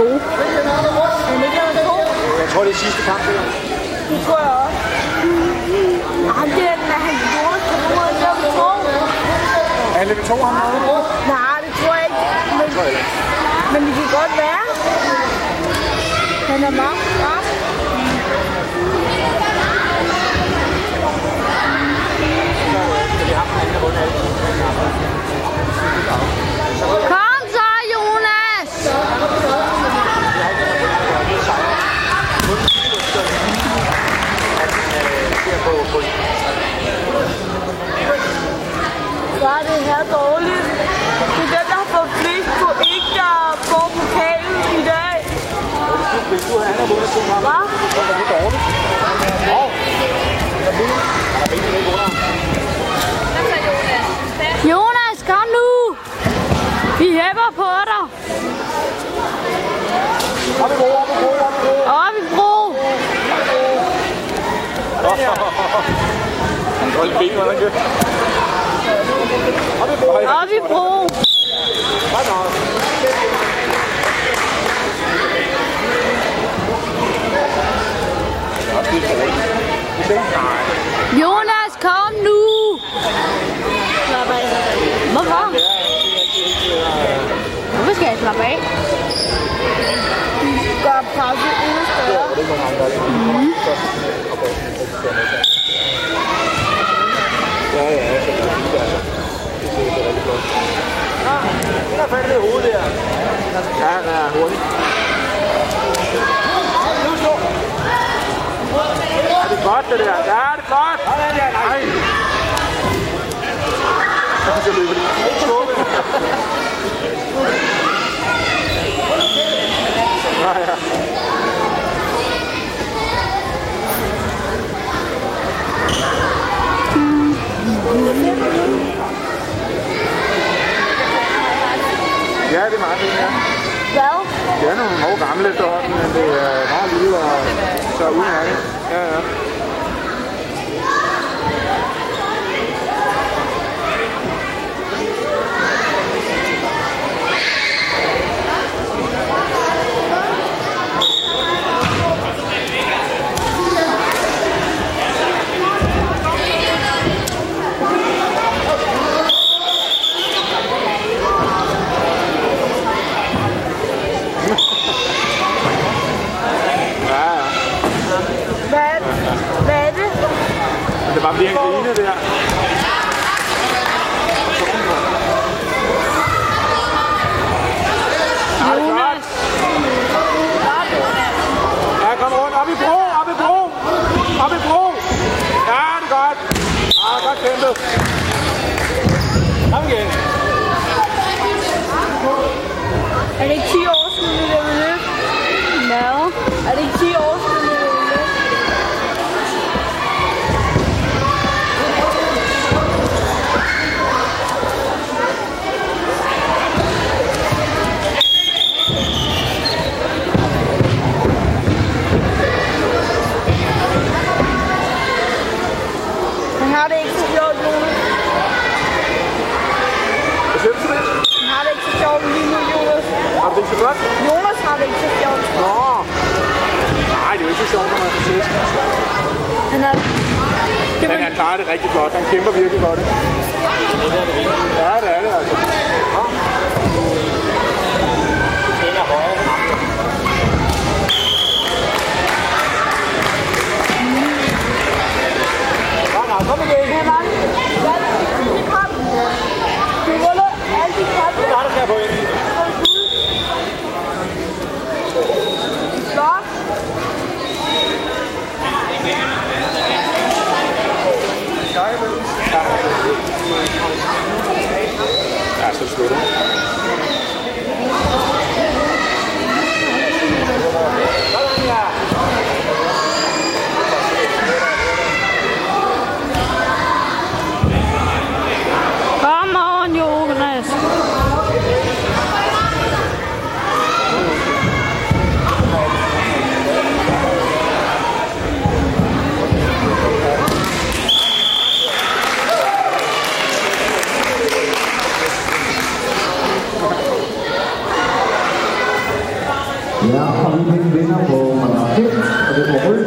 gode. Er han ikke nummer to? Jeg tror, det er sidste kamp, det. Det tror jeg også. Der, den er han Jonas på nummeret nummer to. Er Levi 2 ham noget? Nej, det tror jeg ikke. Men, men det kan godt være. Han er meget skarp. Kom så, Jonas! Så er det her dårligt. Det er dem, der har fået flest point, der får pokalen i dag. Hvis du han har vundet to kampe, Hvad? så er det dårligt. Åh, der er bil. Der er bil, der ikke under ham. Jonas, kom nu! Vi hæpper på dig! Op i bro, op i bro, op i bro. Op i bro! Hold ben, hvordan gør Op i bro. Op i bro! Godt nok. Ja, det er dårligt. Det er ikke- Nej. Jonas, kom nu! Hvorfor? Hvorfor skal jeg slappe af? Gør pause endnu større. Det er ikke nogen andre. Mm. Ja, ja, så det er fint, altså. Det ser ikke rigtig godt. Nå, den er fat i hovedet der. Ja, den er hurtig. Er godt, det der? Ja, det er godt. Sådan der, nej. Så skal løbe det. Ja, ja. Ja, det er meget fint, ja. Hvad? Det er nogle år gamle efterhånden, men det er meget lille og så udmærket. Ja, ja. Thank you. Har det ikke så sjovt, Jonas. Hvad siger du til det? Han har det ikke så sjovt lige nu, Jonas. Har du det ikke så godt? Jonas har det ikke så sjovt. Nå. Nej, det er jo ikke så sjovt, når man er til. Han er... Men han klarer det rigtig godt. Han kæmper virkelig godt. Ja, det er det altså. Nå. Ja, og vi vinder på Martin, og det var rødt.